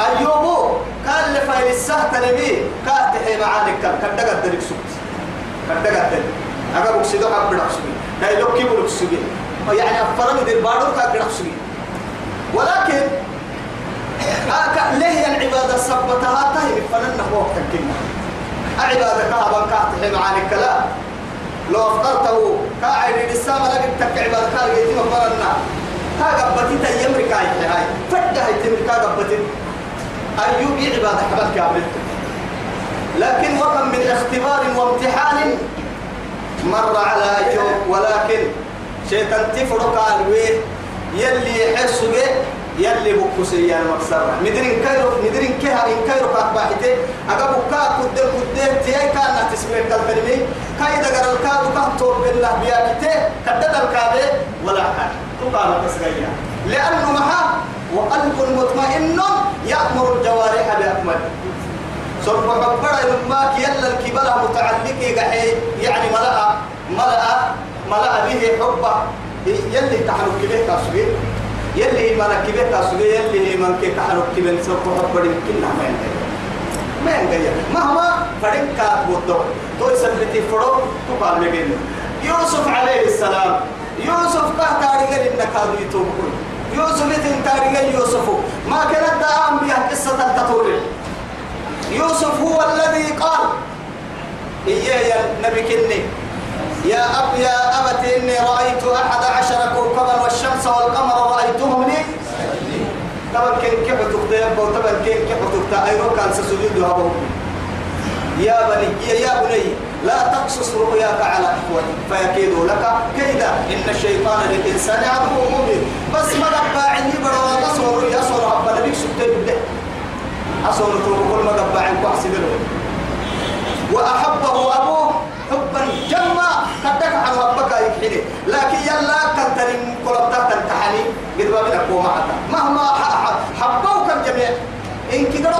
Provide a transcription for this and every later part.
أيوب قال لفايل السهت نبي كات حي معانك كدك الدرك سوت. كدك الدرك أجا بكسيدو حب بنفسي هاي لو كي بنفسي يعني أفرم دير بارو كات بنفسي ولكن آه ليه العبادة سبتها تهي فنن وقت الكلمة. عبادة كهبا كات حي معانك لا. لو أفطرته كاعد الإسلام لك تك عبادة كان يتم فرنا كاغبتي تيمرك هاي فجأة تمرك كاغبتي أيوب عبادة حبك كامل. لكن وكم من اختبار وامتحان مر على أيوب ولكن شيطان تفرق على يلي يحس به يلي بكسي يا مكسر مدرين كيرو مدرين كها إن كيرو كاتباحته أجا بكا كده كده تيجي كان تسمع كلمة كايدا قرر الكاد كهتور بالله بياكته كدد الكاد ولا حد تقال تسجيا لأنه معه وقلب مطمئن يأمر الجوارح بأكمل. سرق مبرا يماك يلا الكبلة متعلق يعني ملأ ملأ ملأ به حبه. يلي تحرك كبير تصوير. يلي ما ركبه تصوير. يلي من كي تحرك كبير سرق مبرا يمكننا ما ينتهي ما ينتهي مهما فرق كات بودو. تو يثبتي فرو تقال مجنن يوسف عليه السلام. يوسف كه تاريخ إنك هذا يتوبون يوسف إذن تاريخ يوسف. ما كانت دعام بها قصة التطوري يوسف هو الذي قال إياه يا نبي كني؟ يا أب يا أبت إني رأيت أحد عشر كوكبا والشمس والقمر رأيتهم لي. طبعا كين كيف تقدم وطبعا كين كيف تقدم أيرو كان سسجد هذا يا بني يا بني لا تقصص رؤياك على إخوتك فيكيدوا لك كيدا. إن الشيطان للإنسان عدو مبين. بس ما دباعني برا تصور يصور رب نبيك سبتين أصور كل ما دباعني بحسب له وأحبه أبوه حبا جما. قدك عن ربك يكحني لكن يلا كنترين قلبتك تنتحني قد بابنا قوما حتى مهما حبوك الجميع. إن كده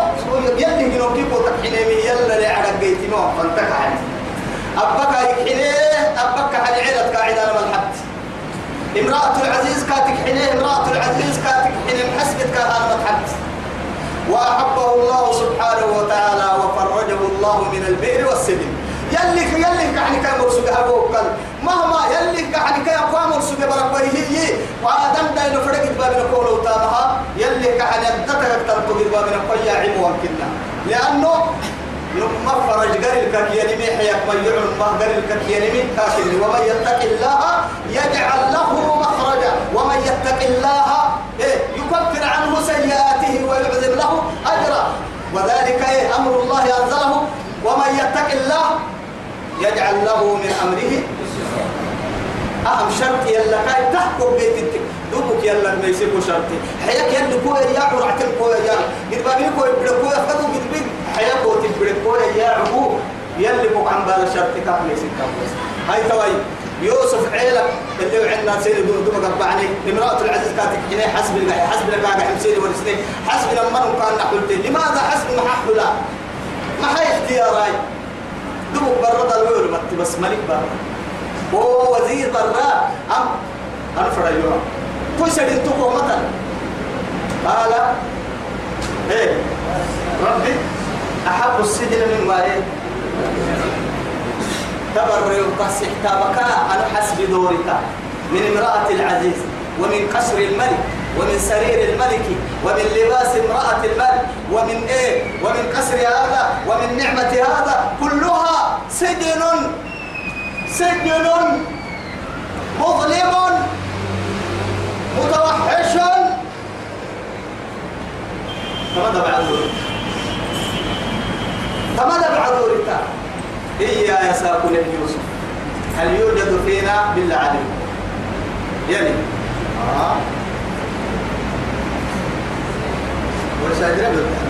يلي جنوب كيف تكحني يلا اللي على بيتي ما فانتك عني أبك يكحنيه أبك على عيلة قاعدة لما الحد امرأة العزيز كاتك حنيه امرأة العزيز كاتك حنيه حسبت كهذا الحد وأحبه الله سبحانه وتعالى وفرجه الله من البئر والسجن. يلي يلي يعني كان مرسوق أبوك مهما يلي يعني كان مرسوق بربه هي وآدم داينو فرق بابنا قولوا يعني تركوا بابنا قيا عمو وكنا لأنه لما فرج قريل ككياني مي حياك ما يعلم ما قريل ككياني مي كاكل ومن يتق الله يجعل له مخرجا. ومن يتق الله إيه يكفر عنه سيئاته ويعظم له أجرا. وذلك إيه أمر الله أنزله. ومن يتق الله يجعل له من أمره. أهم شرط يلا كاي تحكم بيتك دوبك يلا ما يسيبوا شرطي حياك يلا كوي يا عرعت الكوي يا قد بابي كوي بدا كوي خدو قد بيك حياك كوي تبدا كوي يا عبو يلا بوك عن بالا شرطي كاف ليسك هاي توي يوسف عيلة اللي عندنا سيدي دون دون قبعني. امرأة العزيز كاتك هنا حسب الله حسب لك قاعد سيدي ورسني حسب لما كان نحلتين لماذا حسب ما ححلا ما هي اختياراي دوبك برد الويل مت بس ملك برا. وهو وزير برا. أم أنا فريوا شيء انتو مثلا قال إيه؟ ربي أحب السجن مما إيه تبرر بس احتابك على حسب دورك. من امرأة العزيز ومن قصر الملك ومن سرير الملك ومن لباس امرأة الملك ومن إيه؟ ومن قصر هذا ومن نعمة هذا. كلها سجن. سجن. مظلم. متوحش تمدى بعد تمدى بعد إيا يا ساكن يوسف هل يوجد فينا بالله عليك يعني. آه. وسادنا بالله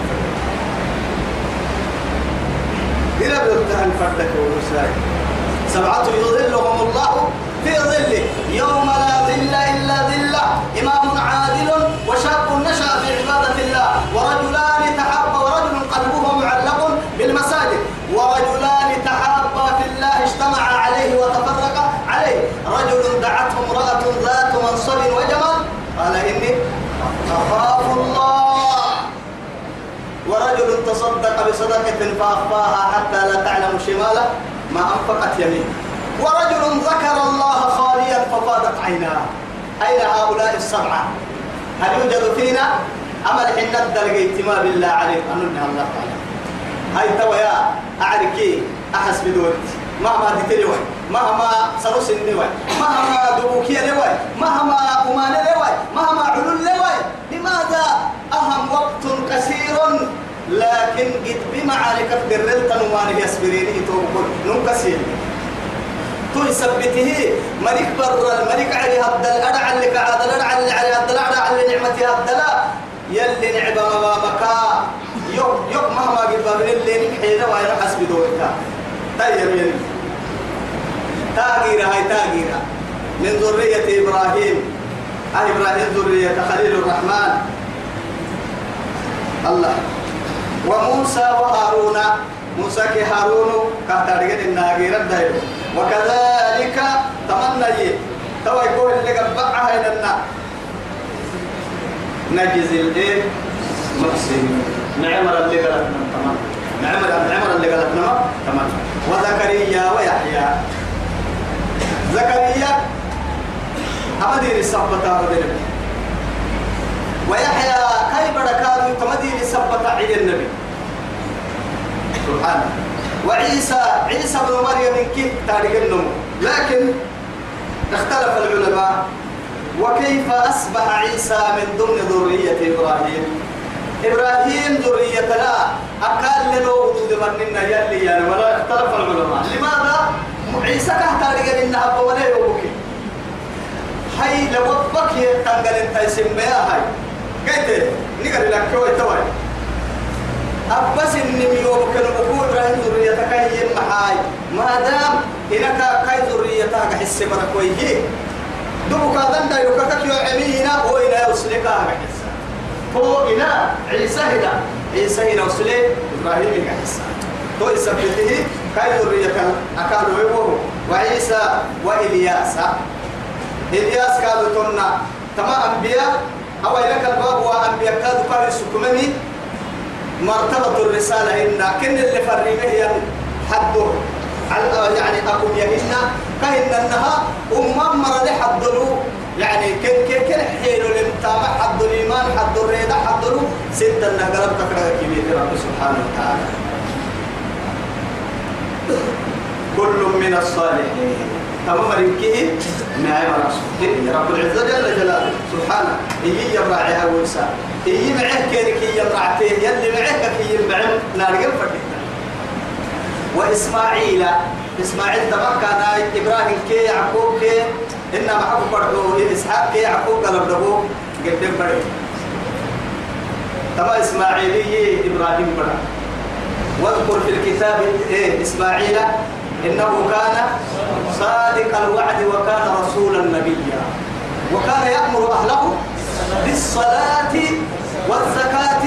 إلى بالله فردك ورسائل سبعة يظلهم الله في ظله يوم لا ظل إلا إمام عادل وشاب نشأ في عبادة الله ورجلان تحابا ورجل قلبه معلق بالمساجد. ورجلان تحابا في الله اجتمعا عليه وتفرقا عليه. رجل دعته امرأة ذات منصب وجمال. قال إني أخاف الله. بصدقة فأخفاها حتى لا تعلم شماله ما أنفقت يمينه. ورجل ذكر الله خاليا ففاضت عيناه. أين هؤلاء السبعة؟ هل يوجد فينا عمل حين الدلقيت ما بالله عليك أننا الله تعالى هاي توا يا أعركي أحس بدورتي مهما دتلوي مهما سرس النوي مهما دبوكية لوي مهما أمان لوي مهما علول لوي لماذا أهم وقت قصير لكن قد بمعارك الدرل تنوان يسبرين يتوقف ننكسير تو يثبته ملك بر الملك علي هبد الأدع اللي قعد الأدع اللي علي هبد الأدع اللي نعمتي هبد يلي نعبة ما بكا يوم يوم مهما قد بابن اللي نحينا وين حسب دورك طيب يلي تاجيرة هاي تاجيرة. من ذرية إبراهيم. أه إبراهيم ذرية خليل الرحمن. الله. وموسى وهارون. موسى كهارون كهتارجن الناجير الداير وكذلك تمنى توا يقول اللي قبعها النار نجزي الإيه؟ محسن نعمر اللي قالتنا تمام. نعمر نعمر اللي قالتنا تمام. وزكريا ويحيى. زكريا أمدير السبتة بدل. ويحيى كي بركات تمدير السبتة عيد النبي؟ سبحانه. وعيسى عيسى بن مريم كيف تاريخ لكن اختلف العلماء. وكيف أصبح عيسى من ضمن ذرية إبراهيم؟ إبراهيم ذرية لا أقل له وجود مننا يلي يعني ولا اختلف العلماء. لماذا؟ عيسى كهتاري إن أبا ولا يوبكي هاي لو بك يتنقل أنت اسم يا هاي. قلت نقل لك كوي توي. أبس إني يوبك نبكو إبراهيم ذريتك هي محاي ما دام هناك كاي ذريتك حس بركوي هي. دبك هذا يوكك يو عمينا هو إلى يسلك هذا هو إلى عيسى هنا. عيسى هنا وسلي إبراهيم كحسا تو يثبته كاي ذرية أكالوا يبوه وعيسى وإلياس. إلياس قالوا تونا تما أنبياء. أو إلك الباب وأنبياء كادوا قالوا سكمني مرتبة الرسالة إن كن اللي فرقه حده يعني أكم يهن كهن أنها أمم مر لحضروا يعني كن كن كن حين الامتامة حد الإيمان حد الريدة حد ستة النهجرات تكره كبير رب سبحانه وتعالى. كل من الصالحين. تمام ركيه نعم رسول رب العزة جل جلاله. سبحانه. إيه يبرعها ويسا إيه معه كيرك يبرعته يلي معه كي يبرع نارجل فكيتا وإسماعيل. إسماعيل تبقى إبراهيم كي يعقوب كي. إنما حكو برضو إسحاق كي يعقوب قلب دبو قدم برد تما إسماعيلي إبراهيم برد واذكر في الكتاب إيه إسماعيل. إنه كان صادق الوعد وكان رسولا نبيا. وكان يأمر أهله بالصلاة والزكاة.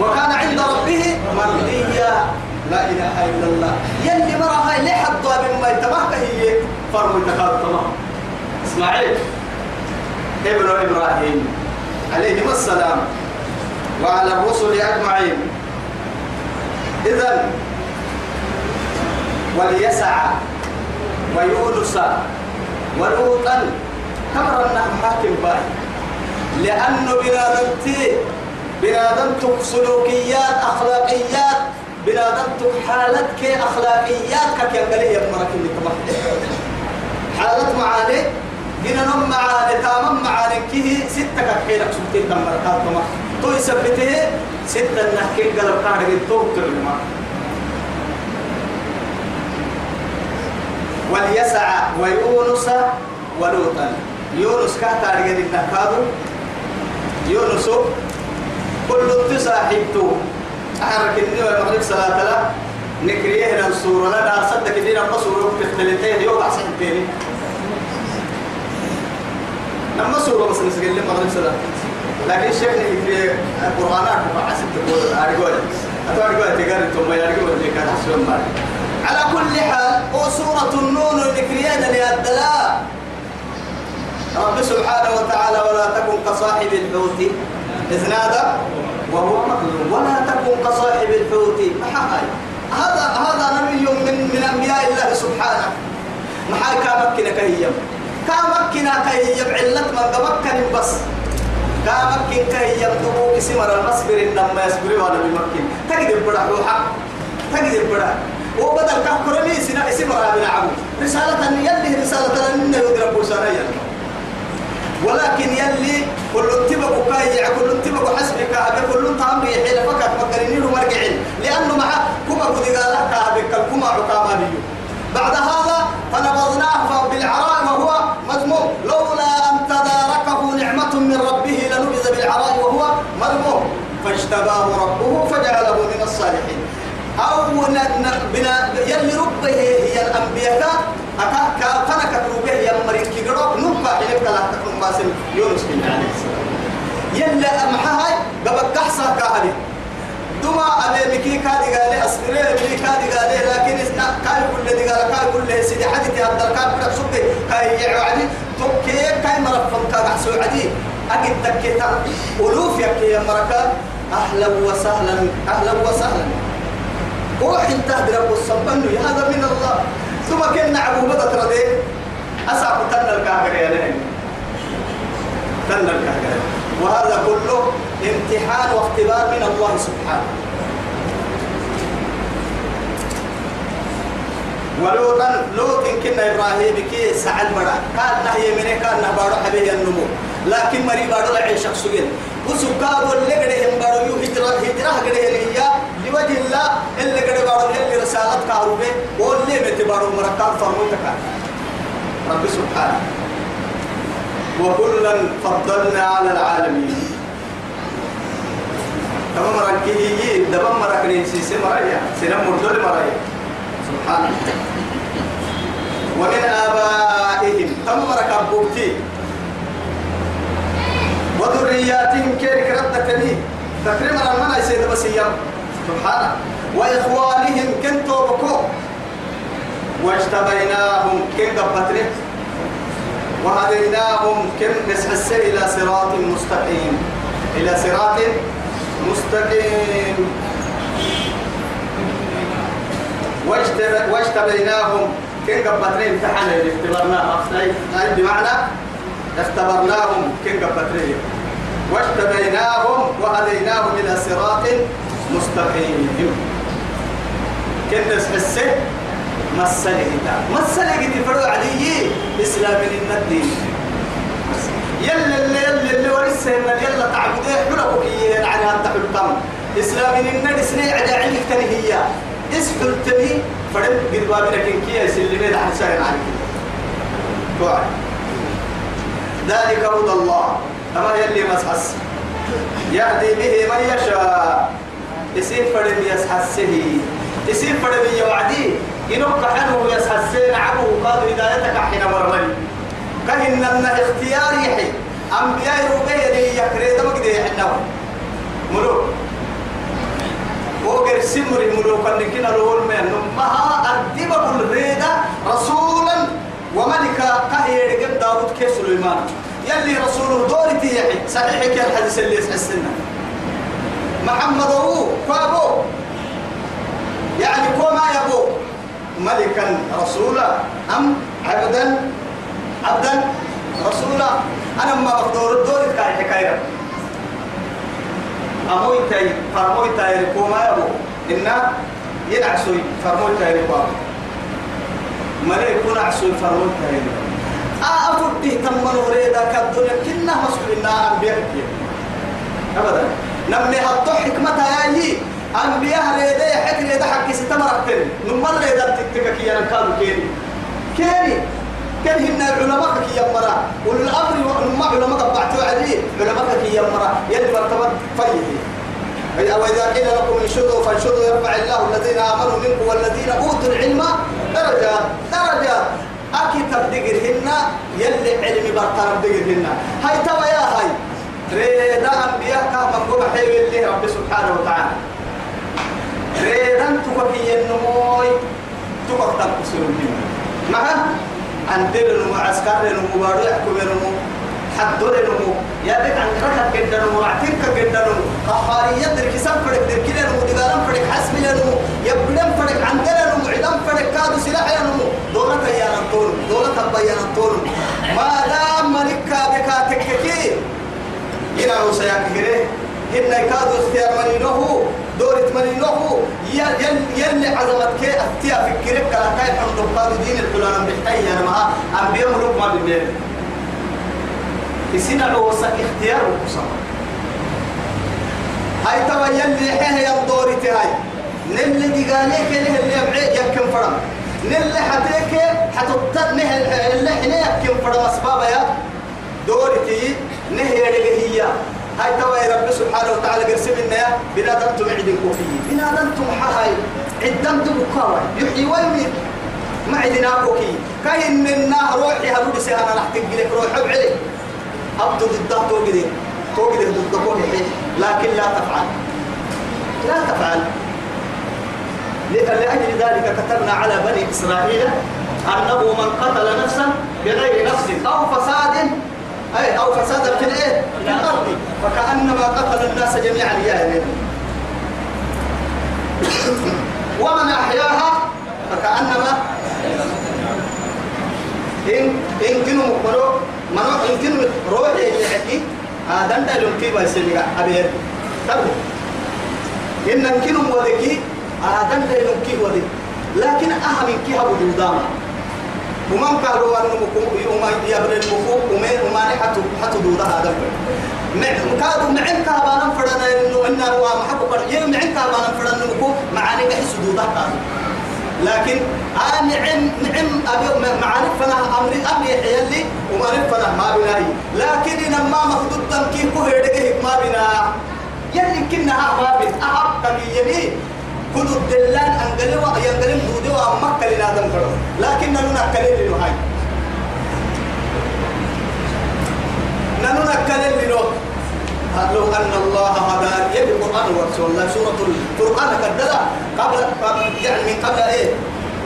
وكان عند ربه مرضيا لا إله إلا الله. يلي مرة هاي لحد مما يتبعك هي فرم التقاط تمام. إسماعيل ابن إبراهيم عليهم السلام وعلى الرسل أجمعين. إذا وليسع ويونس ولوطا تمرنا حاكم باي لأنه بنادمتي بنادمتك سلوكيات أخلاقيات بنادمتك حالتك أخلاقيات كي يبقى مرك اللي تمام. حالت معاني جنا نم معاني تامم معاني كيه ستة كحيلك سبتين تمركات تمام. تو يثبته ستة نحكي قلب كارك تو ترمى وليسع ويونس ولوطا. يونس كهتا رجل النكادو يونس كل تصاحبته أحرك النوى المغرب صلاة لا نكريه السورة لا دار صدق دينا في الثلاثين يوم أحسن تاني لما سورة بس نسجل المغرب صلاة. لكن الشيخ في القرآن فحسب تقول أرجوك. أتوقع تقارن ثم يرجو اللي كان حسب على كل حال وسورة النون الذكريان للدلاء رب سبحانه وتعالى ولا تكن كصاحب الحوت. إذ نادى وهو مكذوب ولا تكن كصاحب الحوت. هذا هذا نبي من من أنبياء الله سبحانه. محاي كامكنا كهيم كامكنا كهيم علت ما مكن بس. كامكن كهيم دبو اسمر المصبر إنما يصبر ولا بمكن تقدر بڑا روحا تقدر بڑا وبدل كحكرمي سنا اسمر بن عبد رسالة يلي رسالة لنا يدرب سنة ولكن يلي كل انتبه كاي كل انتبه حسبك هذا كل انت يحيل فقط مقرنين ومرجعين لأنه مع كما قد قال لك كما عقام بعد هذا فنبذناه بالعراء وهو مذموم. لولا أن تداركه نعمة من ربه لنبذ بالعراء وهو مذموم. فاجتباه ربه فجعله من الصالحين. أو بنا يلي ربه هي الأنبياء أكا فنك روبه يا مريك كيرو نبا حلك لا تكون باسم يونس بن عليه السلام يلا محاي قبل كحسا كهدي دما أبي مكي كادي قال أسمري مكي كادي قال لكن كاي كل دي قال كاي كل سيدي حدي هذا كاي بدك سبي كاي يعدي توكي كاي مرفم كاي حسو عدي. أكيد تكيتا ألوف يا مركا. أهلا وسهلا أهلا وسهلا. روح انت رب الصبن هذا من الله. ثم كنا عبو بدأ تردي أسعب تن الكاهر يا لين تن الكاهر وهذا كله امتحان واختبار من الله سبحانه. ولوطا لوط كنا إبراهيم كي سعد مرا. كان نهي من كان نبارو حبيه النمو. لكن مري بارو لعين شخص وسكاب اللي قد هم يو هجرة هجرة قد هي لوجه الله اللي قد بارو اللي رسالة كاروبة واللي مت بارو مركب فرموتك رب سبحانه. وكلا فضلنا على العالمين. تمام مركيه دبم مركني سيسي مرايا سنم مردول مرايا سبحانه. ومن آبائهم. تمام مركب وذرياتهم كيرك ردتني. تكريما المنع سيد بس سبحانه. وإخوانهم كنتو بكو واجتبيناهم كن قبتني وهديناهم كن نسحس إلى صراط مستقيم. إلى صراط مستقيم. واجتبيناهم كن قبتني امتحان اختبرناها بمعنى اختبرناهم كن قبتني واجتبيناهم وهديناهم إلى صراط مستقيم كن نسحسه مسألة مسألة تفرع علي. إسلام الدين يلا اللي يلا اللي ورثه يلا تعبديه حلقك إيه عن هذا حلقم إسلام النبي سنة عجائل هي. اسحل تبي فرد قد بابنا كن كيا سلمي عن سائر عنك ذلك هدى الله. أما يلي مسحس يهدي به من يشاء. يسير فرد يسحسه. يسير فرد يوعدي. إنك حنو يسحسين عبو قال هدايتك حين مرمي كهن أن اختيار يحي أنبياء ربيه يكريد مقدي حنو ملوك. وقر سمري ملوك أنكنا لول من مها أدب كل ريدا رسولا وملكا كهي قد داود كي سليمان. يلي رسوله دورتي يحي صحيح كي الحديث اللي يسحسنا. محمد أبو فابو. يعني كوما يبو. ملكا رسولا أم عبدا؟ عبدا رسولا. أنا ما بقدر الدور كاي حكاية أموي تاي فرموي تاي كوما يبو. إن ينعسوي فرموي تاي كوما ملك يكون عسوي فرموي تاي أفرده تم نوريدا كالدنيا كنا مسؤولنا أنبياء أبدا. نمي هطو حكمتها يا أنبياء ريدا حك ريدا حق ستمرتن نمر ريدا تكتك كي ينكادو كيني. كيني. كان هن علماء كي يمرا. والأمر نما علماء بعتوا عليه علماء كي يمرا. يلي مرتبط فيه وإذا قيل لكم انشدوا فانشدوا يرفع الله الذين آمنوا منكم والذين أوتوا العلم درجات درجات أكيد تبدقرهن يلي علمي برطان بدقرهن هاي توا يا هاي. ريدا أنبياء كهما قوم حيو اللي رب سبحانه وتعالى. ريدان تكوكي النموي تكوك تنقصر الدين معها عندنا نمو عسكر نمو بارو يحكم نمو حدول نمو يا بيت عن كركت جدا نمو رعتك جدا نمو قهارية درك سام فرق درك نمو دقالم فرق حسب نمو يبدم فرق عندنا نمو عدم فرق كادو سلاح نمو دولة يا نطول دولة بيا نطول ما دام ملكا بكا تككي إلى وسياك جريه إن كادو استيار منينه دورة منينه يل يل عظمت كي أتيا فكرك كلا كاي حمد قادو دين الحلال بحتاج أنا ما أنبياء ملوك ما بالبيت يسنا وسك اختيار وقسم هاي تبا يلي حيه يمدوري تهاي نل دقاليك له اللي يبعي يكن فرم. نل حتيك حتطت نه اللي حنا يكن فرم أسباب يا. دورتي نه يدقى هي. هاي يا رب سبحانه وتعالى قرسم لنا بنادمتم عدن كوفي بنادمتم حهاي عدمتم كاوي يحيي ويميت. ما عندنا كوكي كاين منا روحي هلو بسيانا نحتق لك روح بعلي أبدو ضده توقده. توقده ضده كوكي لكن لا تفعل. لا تفعل. لأجل ذلك كتبنا على بني إسرائيل أنه من قتل نفسا بغير نفس أو فساد أي أو فساد في الإيه؟ في الأرض. فكأنما قتل الناس جميعا يا ومن أحياها؟ فكأنما إن إن كنوا مقبلوا منو إن كنوا روحي اللي حكي. هذا أنت لهم كيف يسمى أبير تبو إن كنوا مودكي. هذا أنت لهم كيف ودي. لكن أهم كي هبو دوداما ومن قالوا أن مكو يوم يبر المكو وما وما حتى حتى دودا هذا مكادو معن كابانا فرنا إنه إنه هو محبو قر يوم معن كابانا فرنا مكو معاني بحس دودا كادو لكن آه نعم نعم أبي معارف فنا أمري أمري يلي ومعرف فنا ما بناي لكن إنما مخدود تنكيه كهيرك ما بنا يلي كنا ما بين أحب كبيري كل الدلان أنقلوا ينقلم دودوا أمك لنا دم كرو. لكن نحن نكلم له هاي؟ نحن نكلم له لو أن الله هدى يبي القرآن ورسول الله سورة القرآن كدلا قبل يعني من قبل إيه؟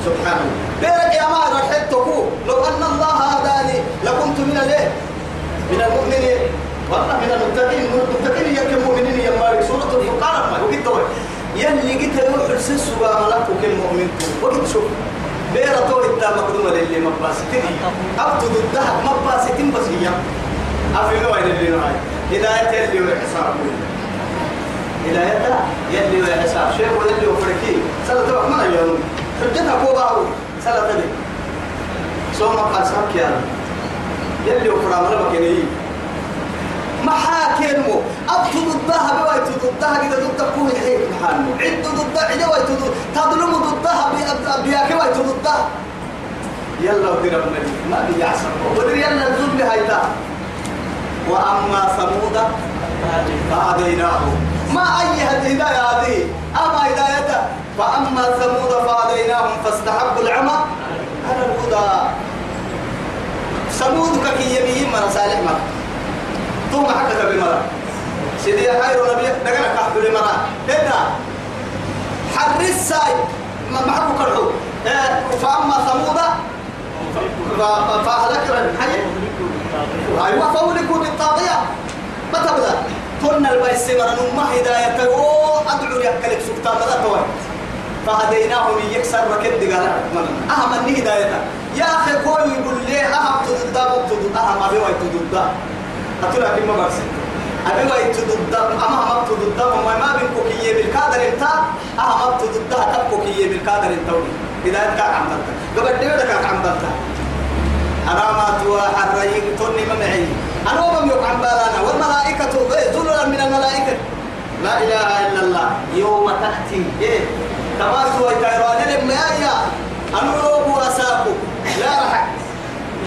سبحان الله بيرك يا ما رحتكو لو أن الله هداني لكنت من الإيه من المؤمنين. والله من المتقين. المتقين يكن مؤمنين يا مالك. سورة الفرقان ما وقلت يلي قلت يروح السس وملك وكل مؤمنكم وقلت شوف بيرة تو إتا مقدومة للي مباسطين أبتو ضدها مباسطين بس هي. أفي نوع اللي نوعي هداية اللي والحساب هداية يلي والحساب شيء واللي وفركي. سنة توقع من اليوم حجتها كوباو سنة تبي سوما قاسمك يا يلي وفرام ربك ينيه ما حاكمه أبتو ضدها بوايتو ضدها كده ضد كوه هيك محانو عدو ضدها عدو وايتو تظلم ضدها بياك وايتو ضدها يلا ودير أبنى ما بيجي عصر ودير يلا الزبل هايتا وأما ثمود فهديناه. ما أي هداية هذه أما هدايته فأما ثمود فهديناهم فاستحبوا العمى على الهدى. ثمود كي يمين من صالح ما. ثم حكت بمرا سيدي خير نبي دقنا كحب بمرا هنا حرس ساي. ما معكم كرهو فأما ثمود فأهلكنا حي؟ أيوة فأهلكوا بالطاغية. ما تبدأ كنا البيس مرن ما هداية أدعو لك سكتان. لا توي فهديناه من يكسر ركد قال أهم أني هداية يا أخي كل يقول لي أهم تضد تضد أهم أبي تضد أتلا كم برسل أبي واي تضد أما أهم تضد ما ما بين كوكية بالكادر إنت أهم تضد تب كوكية بالكادر إنت. هداية كان عم بنتا قبل ديولا كان عم بنتا أنا ما توا حريق توني ما معي. أنا وما يقعن بالانا والملائكة ذللا من الملائكة. لا إله إلا الله. يوم تأتي. إيه. تماسوا يتيران لما يا. أنا لو أساكو لا رح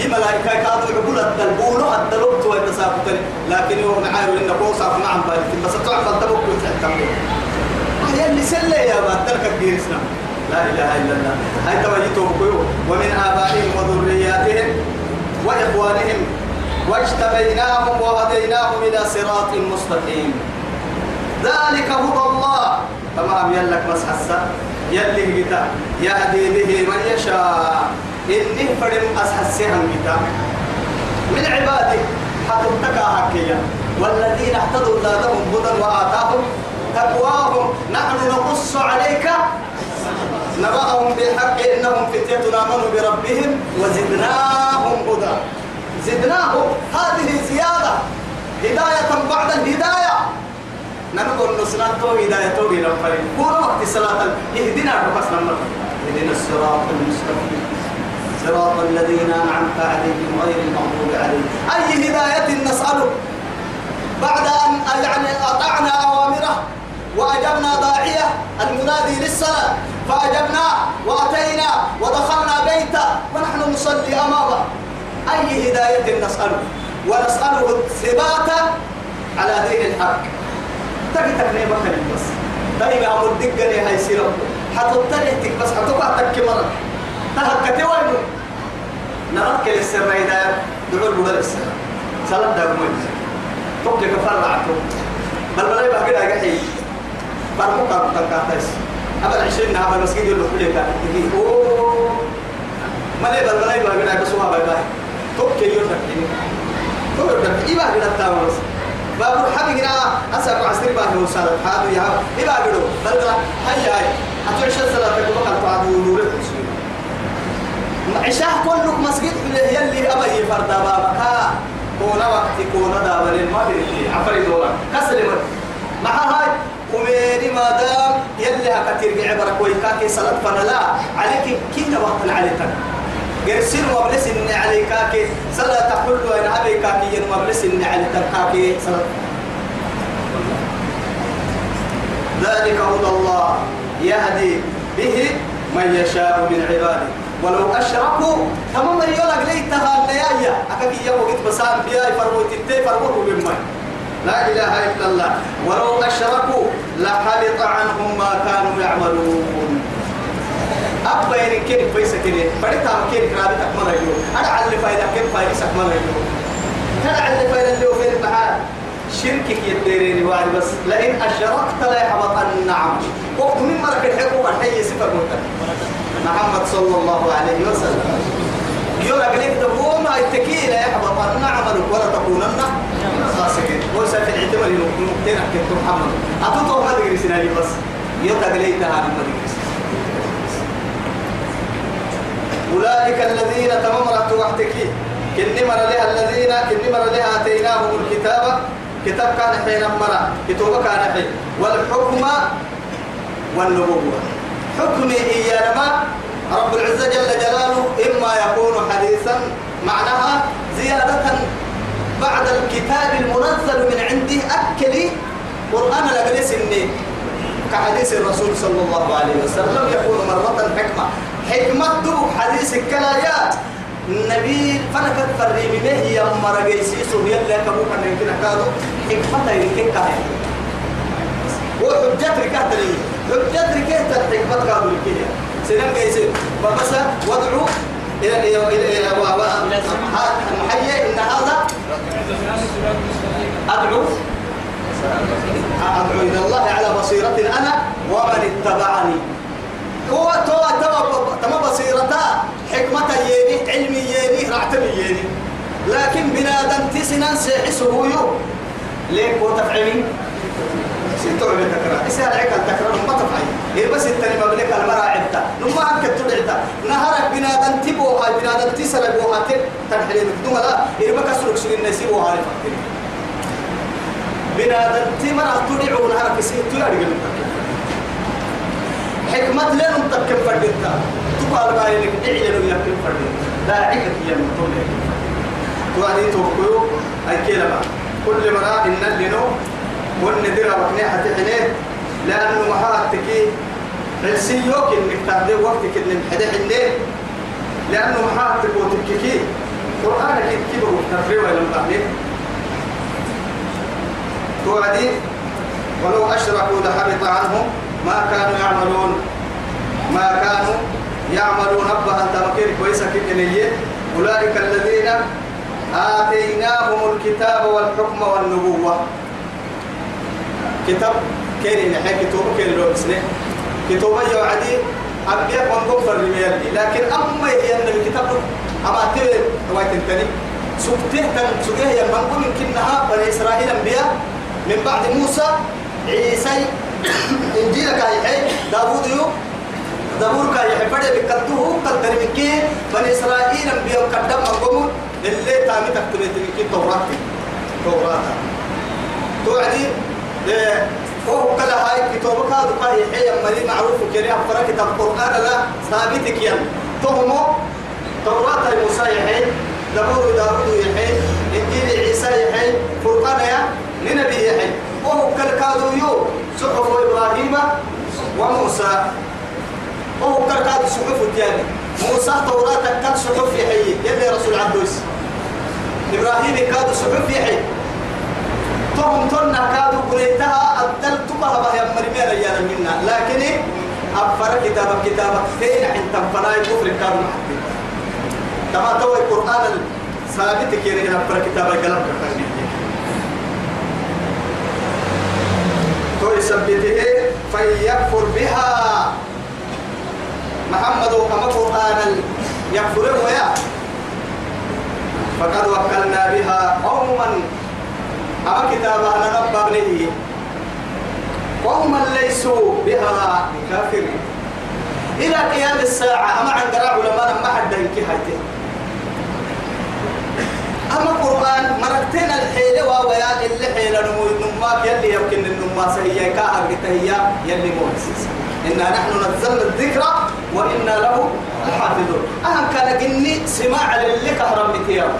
ملائكة كادوا يقول الدلبون الدلبت ويتساقط لكن يوم معايا إن قوس عف معهم بالك بس طلع بالدلبت وتحكم هي اللي سلة يا باترك الجيرسنا لا إله إلا الله. هاي توجيتهم كيو. ومن آبائهم وذرياتهم وإخوانهم واجتبيناهم وهديناهم إلى صراط مستقيم. ذلك هدى الله. تمام يلك مسحسة يلي جتا يهدي به من يشاء. إني فرم أسحسهم جتا من عباده حتبتكى هكيا والذين اهتدوا زادهم هدى وآتاهم تقواهم. نحن نقص عليك. نبأهم بالحق إنهم فتية آمنوا بربهم وزدناهم هدى. زدناهم هذه زيادة. هداية بعد الهداية. نقول نسنته هداية توبي لفرين كل وقت صلاة. اهدنا بس اهدنا الصراط المستقيم. صراط الذين أنعمت عليهم غير المغضوب عليهم. أي هداية نسأله بعد أن يعني أطعنا أوامره وأجبنا داعية المنادي للصلاة. فأجبنا وأتينا ودخلنا بيته ونحن نصلي أمامه. أي هداية نسأله ونسأله الثبات على دين الحق. تبي تكني مكان بس. يا أمر دقني هاي سيرك. حتطلعتك بس حتوقع تك مرة. تهكتي وين نرك للسر هداية دعوا البدل السر سلام دعوة توك كفرعته بل بل يبقى كده جحي فرموك تنكاتيس أبل عشرين نعم المسجد اللي كله كان أوه. ما لي بل بل يبقى كده بس هو باي. باي توك يوردك توك يوردك إيه كده تامس بابور حبي هنا أسأل عسير باه وصل هذا يا إيه كده بل بل هاي هاي. أتوش الصلاة تقول لك تعبوا نور عشاء كلك مسجد يلي أبي فردا بابك. كونا وقت كونا دابر المغرب عفري دورا كسر مع هاي. وميري ما دام يلي هكتير بعبرك ويكاكي صلاة فنلا. عليك كينا وقت عليك قرسين وابلس إني عليكاكي صلاة تقول له إن أبي كاكي ين وابلس إني عليك كاكي صلاة. ذلك هدى الله يهدي به من يشاء من عباده. ولو أشركوا تماما يولا ليتها النيايا أكاكي يوم قد بسام بياي فرمو تتي فرمو بمي لا إله إلا الله. ولو أشركوا لحبط عنهم ما كانوا يعملون. أبا يعني كيف فيسا كده؟ بديت عم كيف كرابي تكمل أيوه أنا على فايدة كيف فايدة تكمل أيوه أنا على فايدة اللي هو في المحال شركك يديريني واحد بس. لئن أشركت لا يحبطن عملك وقت من مرك الحقوق الحي صفر منتج محمد صلى الله عليه وسلم. يقول لك هو ما التكيل يحبط عملك ولا تكونن خاسرين. وسا في الاعتماد نقطتين حكيت محمد. أتوقع ما تدري سنالي بس. يتقليتها عن ما تدري أولئك الذين تممرت وحدك. كن مر لها الذين كن مر لها آتيناهم الكتاب. كتاب كان حين مرة. كتاب كان حين. والحكم والنبوة. حكم إياما رب العزة جل جلاله إما يكون حديثا معناها زيادة بعد الكتاب المنزل من عنده أكلي قرآن لجلس إني كحديث الرسول صلى الله عليه وسلم يقول مرة حكمة. حكمة دو حديث الكلايات. النبي فنكت فريم به يوم رجيسي سوريا لا كبو كان يمكن كادو. حكمة يمكن كاهي وحجة ركعتني حجة ركعت الحكمة كادو الكيا سنن جيسي فبس وادعو إلى إلى إلى إلى محيي إن هذا أدعو. أدعو إلى الله على بصيرة أنا ومن اتبعني. هو تو تو تم بصيرتا حكمة يني علمي يني رعتمي يني. لكن بنادم تسنا سيحسه يو ليه؟ هو تفعيلي ستوع بتكرار إسهل عليك التكرار ما تفعي إيه بس التاني ما بلك المرأة عدتا نما عنك تدعتا نهارك بنادم تبوها بنادم تسلقوها تب تنحلي مكدوما لا إيه بكسرك سنين نسيبوها لفكري بنادم تمرأة تدعو نهارك سيد تلاري حكمة لن تكن فردتا تقال ما يلك اعلنوا يكن فردتا لا عقد يمتون تواني توقيو أي كلمة. كل مرة إن لنو والندرة وكني حتى حنين. لأنه محاتك السيوك إنك تهدي وقتك إن محدي حنين. لأنه محاتك وتككي قرآنك يتكبه تفريوه لم تحنين توعدي. ولو أشركوا لحبط عنهم ما كانوا يعملون. ما كانوا يعملون. أبها تمكين كويسة كنية. أولئك الذين آتيناهم الكتاب والحكم والنبوة. كتاب كيري نحن كتاب كيري لو بسنة. كتاب يوعدي أبيع من قفر لميالي لكن أما هي النبي كتاب أما تبي رواية تاني سكته تن سكيه يا من كنها بني إسرائيل أنبياء. من بعد موسى عيسى إنجيلك هاي داوود يو. داوود كاي حفظ بكتوه قدر مكين بني إسرائيل أنبياء قدم أقوم اللي تامي تكتبت مكين توراة. توراة. توعدي وهو كلا هاي كتابك هذا قاي حي مري معروف كريه فرق كتاب القرآن لا ثابتك ين تهمو توراة موسى يحيي زبور داود يحيي إنجيل عيسى يحيي فرقان يا لنبي يحيي وهو كالكادو يو صحف إبراهيم وموسى. وهو كالكادو صحف التاني موسى توراة كان صحف يحيي يلي رسول عبدوس إبراهيم كادو صحف يحيي تهم تنا كادو قريتها أدلت بها يا مرمينا يا منا. لكن أفر كتابك كتابك فين عند تنفراي كفر كادو محدد تما تو القرآن ثابت كيري أفر كتابك قلم كفرني تو يثبته فيكفر بها. محمد كما قرآن يكفر ويا فقد وكلنا بها قوما أما كتابها ننبى أبنه. قوما ليسوا بها كافرين إلى قيام الساعة أما عند علماء ما حد ينكي أما قرآن مرتين الحيلة وويا اللي حيلة النماك يلي يمكن النماس هي كاهر هي يلي مؤسس إنا نحن نزلنا الذكر وإنا له لحافظون. أهم كان جني سماع للي كهرم بتيام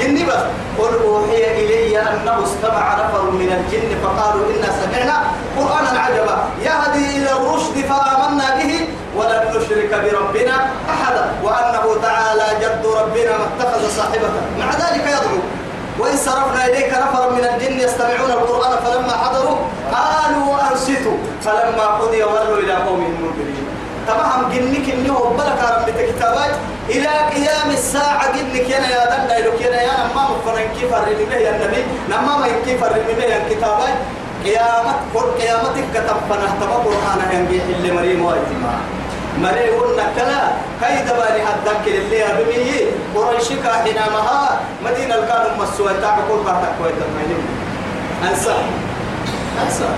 جني بس. قل أوحي إلي أنه استمع نفر من الجن فقالوا إنا سمعنا قرآنا عجبا يهدي إلى الرشد فآمنا به ولن نشرك بربنا أحدا وأنه تعالى جد ربنا ما اتخذ صاحبة. مع ذلك يدعو. وإن صرفنا إليك نفرا من الجن يستمعون القرآن فلما حضروا قالوا أنصتوا فلما قضي ولوا إلى قومهم منذرين. تمام جنك إنه بلك رب كتابات. إلى قيام الساعة جنك يا يا دنا لك يا يا نما مفرن كيف الرمي يا النبي. نما ما كيف الرمي يا كتابات قيامت قل قيامتك كتب فنه تبا قرآن ينبيح اللي مريم واجتماع مري قلنا كلا كيد بالي حدك اللي أبمي قريشك حينما مدينة الكانوا مسوى تاك كل باتك كويت المينين أنسى أنسى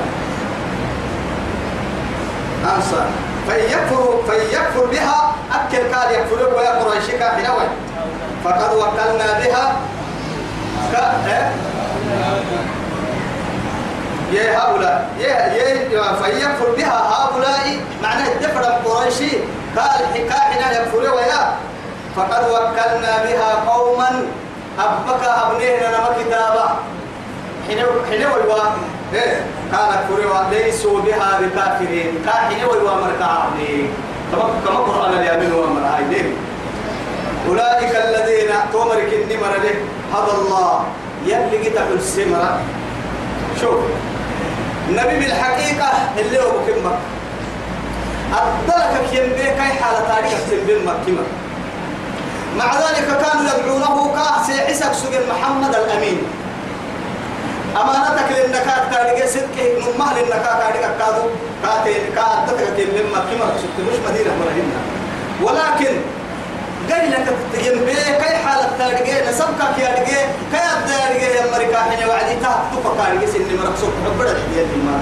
أنسى فيكفر فيكفر بها. أكل قال يكفر ويا قريشك حينما فقد وكلنا بها. ك... إيه؟ يا هؤلاء. يا يا فيكفر بها هؤلاء. معناه الدفر القريشي. قال حكاية يكفر ويا. فقد وكلنا بها قوما. أبك أبنينا نما كتابا حين حين إيه قال كفر ليسوا بها بكافرين. ويوا مركا أبني كما قرآن اليمين ومر هاي أولئك الذين تومرك النمر له هذا الله. يلي قتل السمرة. شوف النبي بالحقيقة اللي هو بكمة أدلك كيم بيه كي حالة تاريخ تنبين مكمة مع ذلك كانوا يدعونه كاسي عسك سجن محمد الأمين. أمانتك للنكاك تاريخ صدق نمه للنكاك تاريخ كادو كاتين كاتتك تنبين مكمة مش مدينة مرهنة. ولكن قال لك ينبي كي حالة تارجع نسبك يا رجع كي رجع يا أمريكا حين وعدي تحت تفكر رجع سن مرقصو حبرت يا ما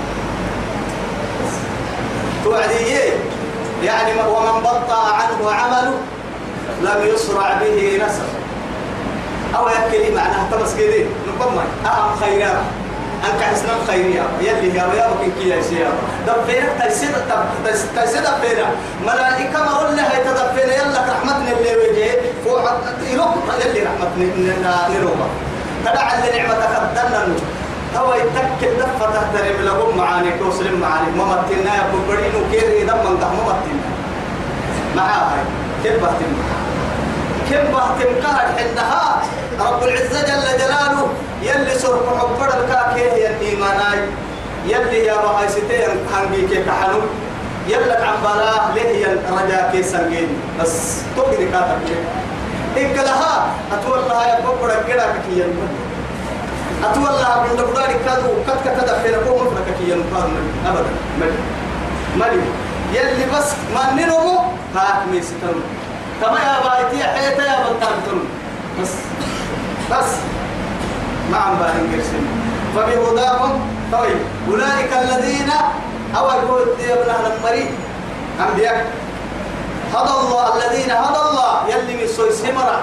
توعدي يعني ومن بطأ عنه عمله لم يسرع به نسب. أو يكلي معناها تمس كذي نقوم أهم خيرا أنك حسنا خيريا يلي هي ويا ممكن كي يسيا دبينا تيسيد تيسيد دبينا ملائكة ما قلنا هي تدبينا يلا رحمتنا اللي وجه. فوق يروح يلي رحمتنا. نروما تدع اللي نعمة خدنا هو يتكل دفة تحترم. لهم معاني توصل معاني. ما متنا يا بقولين وكير إذا من ده ما متنا معاه كيف بتنا كم بهتم كهر حنها رب العزة جل جلاله يلي سرق حبر الكاكي هي الإيماناي يلي يا بهاي ستين هنجي كي كحنو يلا عم بلا ليه الرجاء كي سنجين. بس كاتب ليه إنك لها أتولى يا بقرة كده كي أتولى من دبرار كادو كت كت في لكم مفرك كي ينقارن أبدا. ملي. ملي. يلي بس ما ننمو هاك ميستن كما يا بايتي حيتا يا بلتان بس. بس. ما عم باهن قرسين فبهداهم. طيب. أولئك الذين أو يقول ابن المريض أنبياء. هدى الله. الذين هدى الله. يلي من سوي سمرة.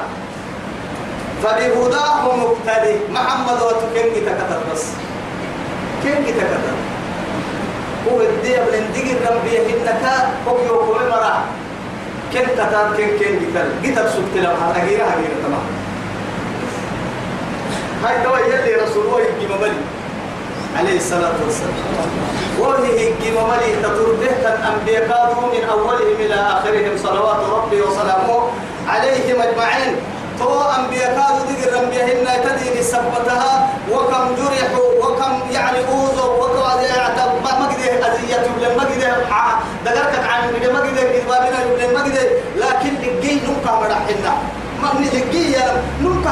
فبهداه مقتدي محمد وتكن تكتر بس. كن تكتر. هو الدي ابن دقي ربي إنك هو يوكم مرة كن تتار كن كن قتل قتل سبت له هغيرة هغيرة تمام. هاي دوا يلي رسول الله يجي مبلي عليه الصلاة والسلام. وهي يجي مبلي تتربه الأنبياء من أولهم إلى آخرهم. صلوات ربي وسلامه عليهم أجمعين. تو أنبياء ذكر أنبياء تدين سبتها وكم جرحوا وكم يعني أوذوا وكم ما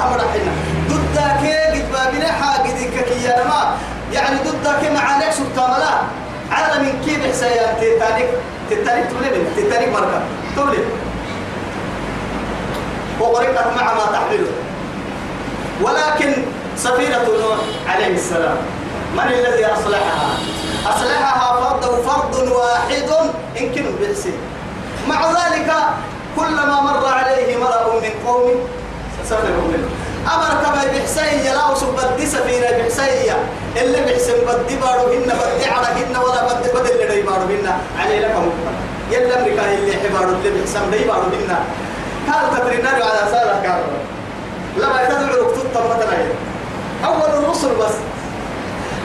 نمكا مرحنا ضد كي كذبابنا حاجة كي يا ما يعني ضد كي معانك سبتاملا على من كيف حسيان تتانيك تتانيك تولي تتانيك مركب. تولي وغرقت مع ما تحمله. ولكن سفينة نوح عليه السلام. من الذي أصلحها؟ أصلحها فرد فرد واحد يمكن بحسين مع ذلك كلما مر عليه ملأ من قوم سخروا منه أمر كما بحسين يلاو سبدي سفينة بحسين اللي بحسن بدي بارو هن بدي على هن ولا بدي بدي اللي بارو هن علي لك يلا أمريكا اللي حبارو اللي بحسن دي بارو هن قال تترينا على سالة كارو لما تدعو مكتوب طمتنا أول الرسل بس.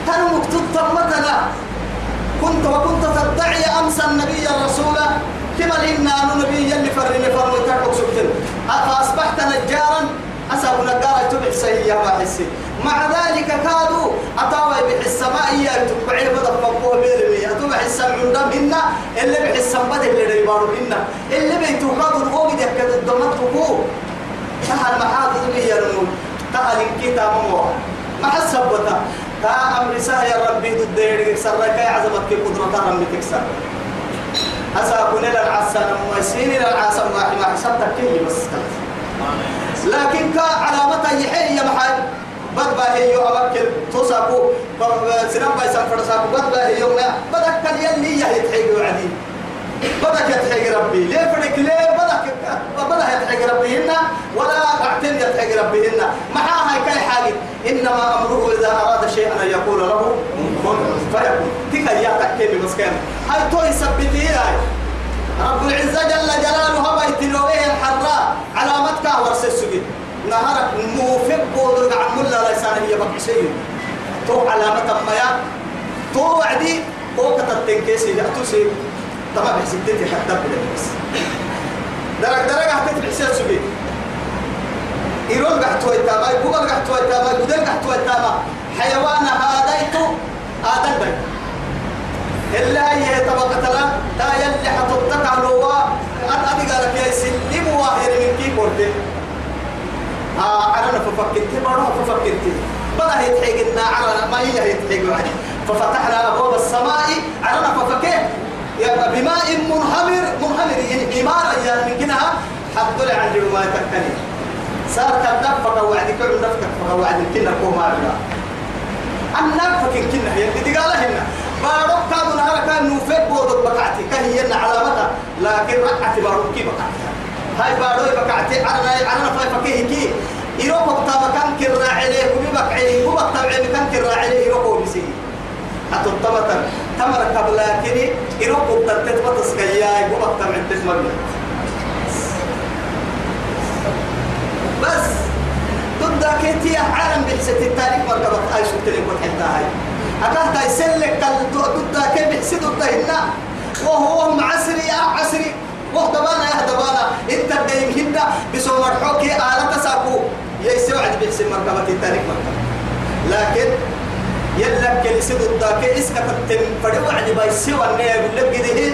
كانوا مكتوب طمتنا. كنت وكنت تدعي أمس النبي الرسول كما لنا نبي اللي فرني فرمي تحكم سبتن فأصبحت نجارا أسأل نجارا تبع سيئة بحسي مع ذلك كادوا أطاوي بحسماء يتبعي بدأ فقوه بيرمي أتبع السمع دم هنا اللي بحسم بدأ اللي ريبارو هنا اللي بيتوقعوا الوقت يكاد الدمت فقوه تهل محاضر لي يرمون تهل الكتاب مو. ما حسبتا تا أمر يا ربي ضد يدك سرك عزمك في قدرة ربي تكسر. أساكن إلى العسى موسين إلى العسى ما حسبتك كي بس لكن كا علامة يحيي محل بدبا هي يو أبكر. توسابو سنم بايسان فرسابو بدبا هي يوم بدك كان يلي يهي تحيي وعدي بدك يتحيي ربي. ليه فرق ليه بدك بدك يتحيي ربي هنا ولا أعتن هنا معها هاي كاي حاجة. إنما أمره إذا أراد شيئا أن يقول له كن فيكون. تلك يا تكيمي مسكين هاي توي سبتي هاي. رب العزة جل جلاله هبا يتلوه الحراء علامتك ورس السجد نهارك موفق بودر عن ملا لسانه هي بقى شيء. تو علامة ما يا تو وعدي. تو كتتين كيسي. طبعا بحسيتي حتى بس درك درك حتى بحسين سجد إيرون قحتوا التابا يقول قحتوا التابا يقول قحتوا التابا حيوان هذا آدم بي إلا هي طبقة لا لا يلي حتطلق على هو أنا قال لك يا سلم واحد من كي قلت آه أنا ففكرت بروح ففكرت. بلا يتحيقنا على ما هي يتحيق عليه ففتحنا أبواب السماء على ففكرت. يا بماء منهمر منهمر يعني إمارة يعني من كنها حد لي عن ما تكني صار كذب فقوعد كل نفك فقوعد كنا كوما بلا فكر كنا هي اللي قال هنا. بارك كانوا نهار كان نوفيك بودك بقعتي كهي علامتها لكن رقعتي بارك كي بقعتي. هاي بارك بقعتي أنا أنا فاي فكيه كي. يروح بقتا مكان كرا عليه كم بقعي كم بقتا مكان كرا عليه يروح أتطبطا تمر قبل كني يروح بقتا تتبطس كيا كم بقتا عندك مريم بس ضد كيتي عالم بحسة التاريخ مركبة أي شو تلين حتى هاي. أكاد يسلك ضد كيف بحسة ضد هنا. وهو معسري عسري وهو دبانا يا دبانا. إنت دايم هنا بسوم الحوكي آلة تساقو يسوعد بحسة مركبة التاريخ مركبة. لكن يلا كل سيد ضد كي اسكت تم فدوا عند بايسوا النية يقول لك كده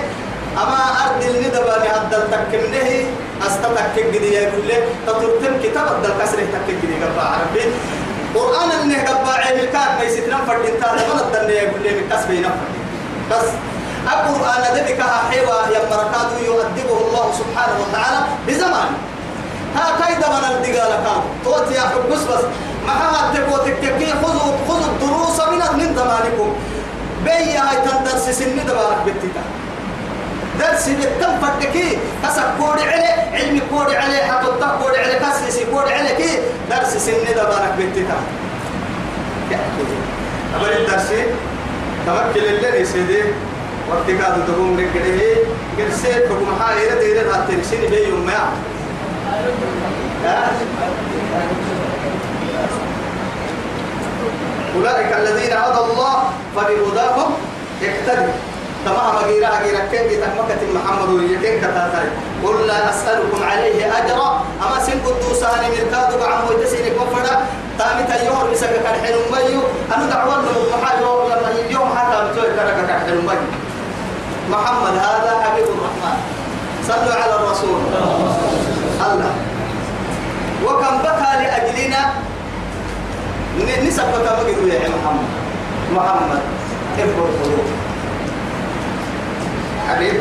أما أرض الندبة هذا تكمنه أستتك كده يقول لك تطرتم كتاب الدل كسر تك كده قبع عربي. قرآن إنه قبع عين الكاد ما يسيتنا فرد انت هذا من الدل يقول لك كسب ينفر بس القرآن ذبك حيوة يا مركات يؤدبه الله سبحانه وتعالى بزمان. ها كيدا من الدقالة كان؟ توت يا أخي بس. حد تبوتك كي خذوا خذوا الدروس من من زمانكم بيا هاي تندرس سن دبارك بتتا درس بتم فتكي كسب كود علي علمي كود علي حتى كود علي كسسي كود علي كي درس سن دبارك بتتا أبغى الدرس تمكن اللي سيدي وقت كادو تقوم لك كده سيد بكم حائرة ديرة هاتين سيني بي يوم ما أولئك الذين هدى الله فبهداهم يقتدي. تمام غيرا غيرا كن تكمكة محمد ويكن كتاتاي قل لا أسألكم عليه أجرا. أما سن قدوسان مركاد بعم ويتسيني كفرا تامي تيور بسك كرحل ميو أنا دعوان له محاجة لما يوم حتى بتوي كرك كرحل ميو محمد هذا حبيب الرحمن. صلوا على الرسول. الله. نسب بكى يا محمد. محمد ابن القلوب حبيب.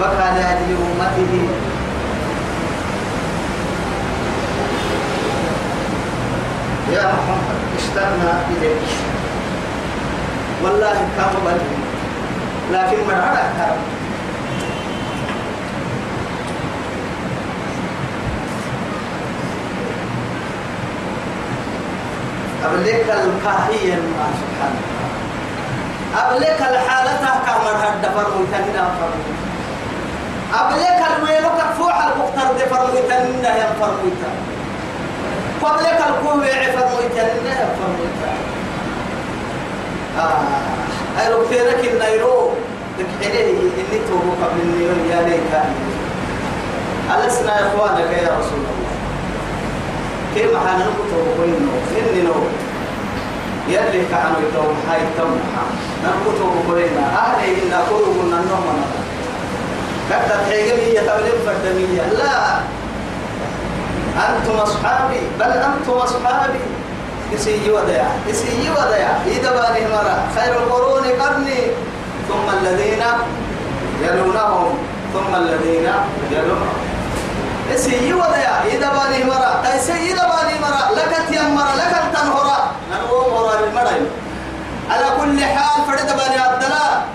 بكى لأجل أمته يا محمد اشتقنا إليك والله كان بل لكن من على كان أبليك الكاهية ما سبحان الله. أبليك الحالة كامر هد فرمو تنين فرمو أبليك الويلو كفوح المختار دي فرمو تنين يا فرمو تنين. قبلك القوة فرمو تنين فرمو تنين. آه. أيرو كيرك النيرو تكحليه إني توبو قبل النيرو يا ليك ألسنا إخوانك يا رسول الله. كيف حانا نكتب بينه إني نو يلي كانوا يتوم هاي توم نكتب بيننا أهلي إن أقول من النوم أنا كتا تحيقمية تبلغ فردمية. لا. أنتم أصحابي. بل أنتم أصحابي. يسيي وديا يسيي وديا إذا باني مرة خير القرون قرني ثم الذين يلونهم ثم الذين يلونهم. يسيي وديا إذا باني مرة تيسي إذا باني مرة لك تيمرة لك تنهرة ننوم مرة للمرة على كل حال فرد بني الدلاء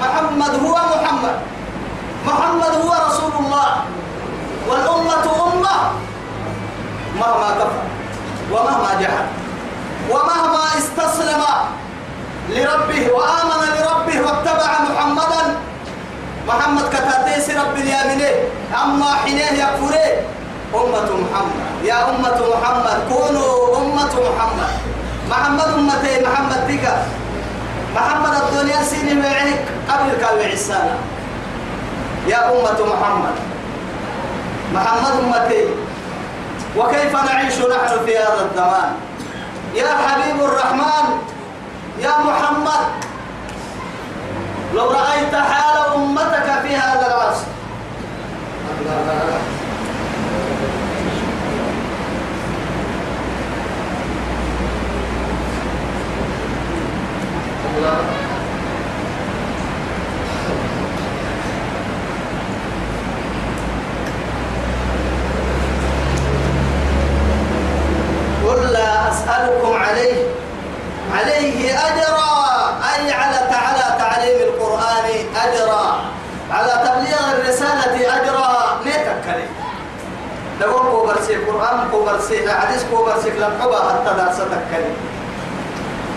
محمد هو محمد. محمد هو رسول الله. والأمة أمة مهما كفر ومهما جحد ومهما استسلم لربه وآمن لربه واتبع محمدا محمد كتاتيس رب اليامنه أما حينه يكفره أمة محمد. يا أمة محمد كونوا أمة محمد. محمد أمتي محمد بك. محمد الدنيا سيني معك قبل كاوي عسانا يا أمة محمد. محمد أمتي وكيف نعيش نحن في هذا الزمان؟ يا حبيب الرحمن يا محمد. لو رأيت حال أمتك في هذا العصر. الله قل لا أسألكم عليه. عليه أجرا. أي على على تعليم القرآن أجرا. على تبليغ الرسالة أجرا. نتكلم تقول كو برسي قرآن كو برسي حديث كو برسي لم حبا حتى درس تكلم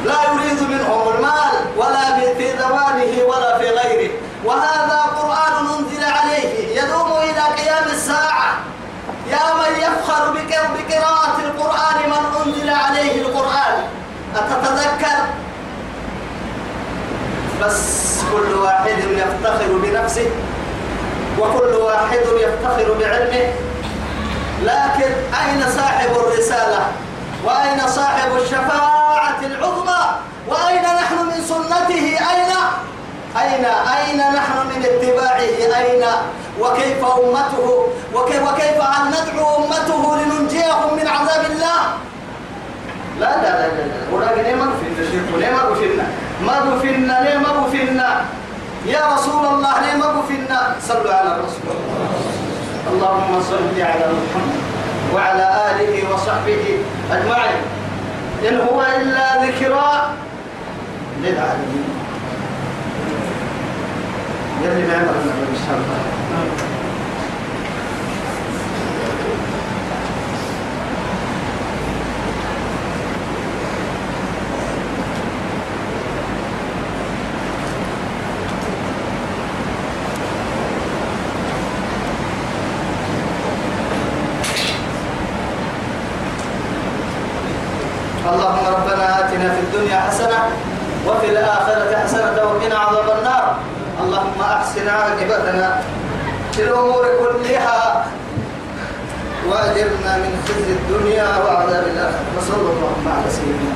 لا يريد منهم المال ولا في زمانه ولا في غيره. وهذا قرآن أنزل عليه. يدوم إلى قيام الساعة يا من يفخر بقراءة القرآن من أنزل عليه القرآن. أتتذكر؟ بس كل واحد يفتخر بنفسه وكل واحد يفتخر بعلمه. لكن أين صاحب الرسالة؟ وأين صاحب الشفاعة العظمى؟ وأين نحن من سنته؟ أين أين أين نحن من اتباعه؟ أين؟ وكيف أمته؟ وكيف, وكيف أن ندعو أمته لننجيهم من عذاب الله؟ لا لا لا لا لا. ولا ما قفلنا شرك ليه ما قفلنا ما قفلنا ليه ما قفلنا يا رسول الله ليه ما قفلنا صلوا على الرسول. اللهم صل على محمد وعلى آله وصحبه أجمعين. إن هو إلا ذكرى للعالمين. يلي ما يعمل إن شاء الله اللهم ربنا آتنا في الدنيا حسنة وفي الآخرة حسنة وقنا عذاب النار اللهم أحسن عاقبتنا في الأمور كلها وأجرنا من خزي الدنيا وعذاب الآخرة. وصلى الله على سيدنا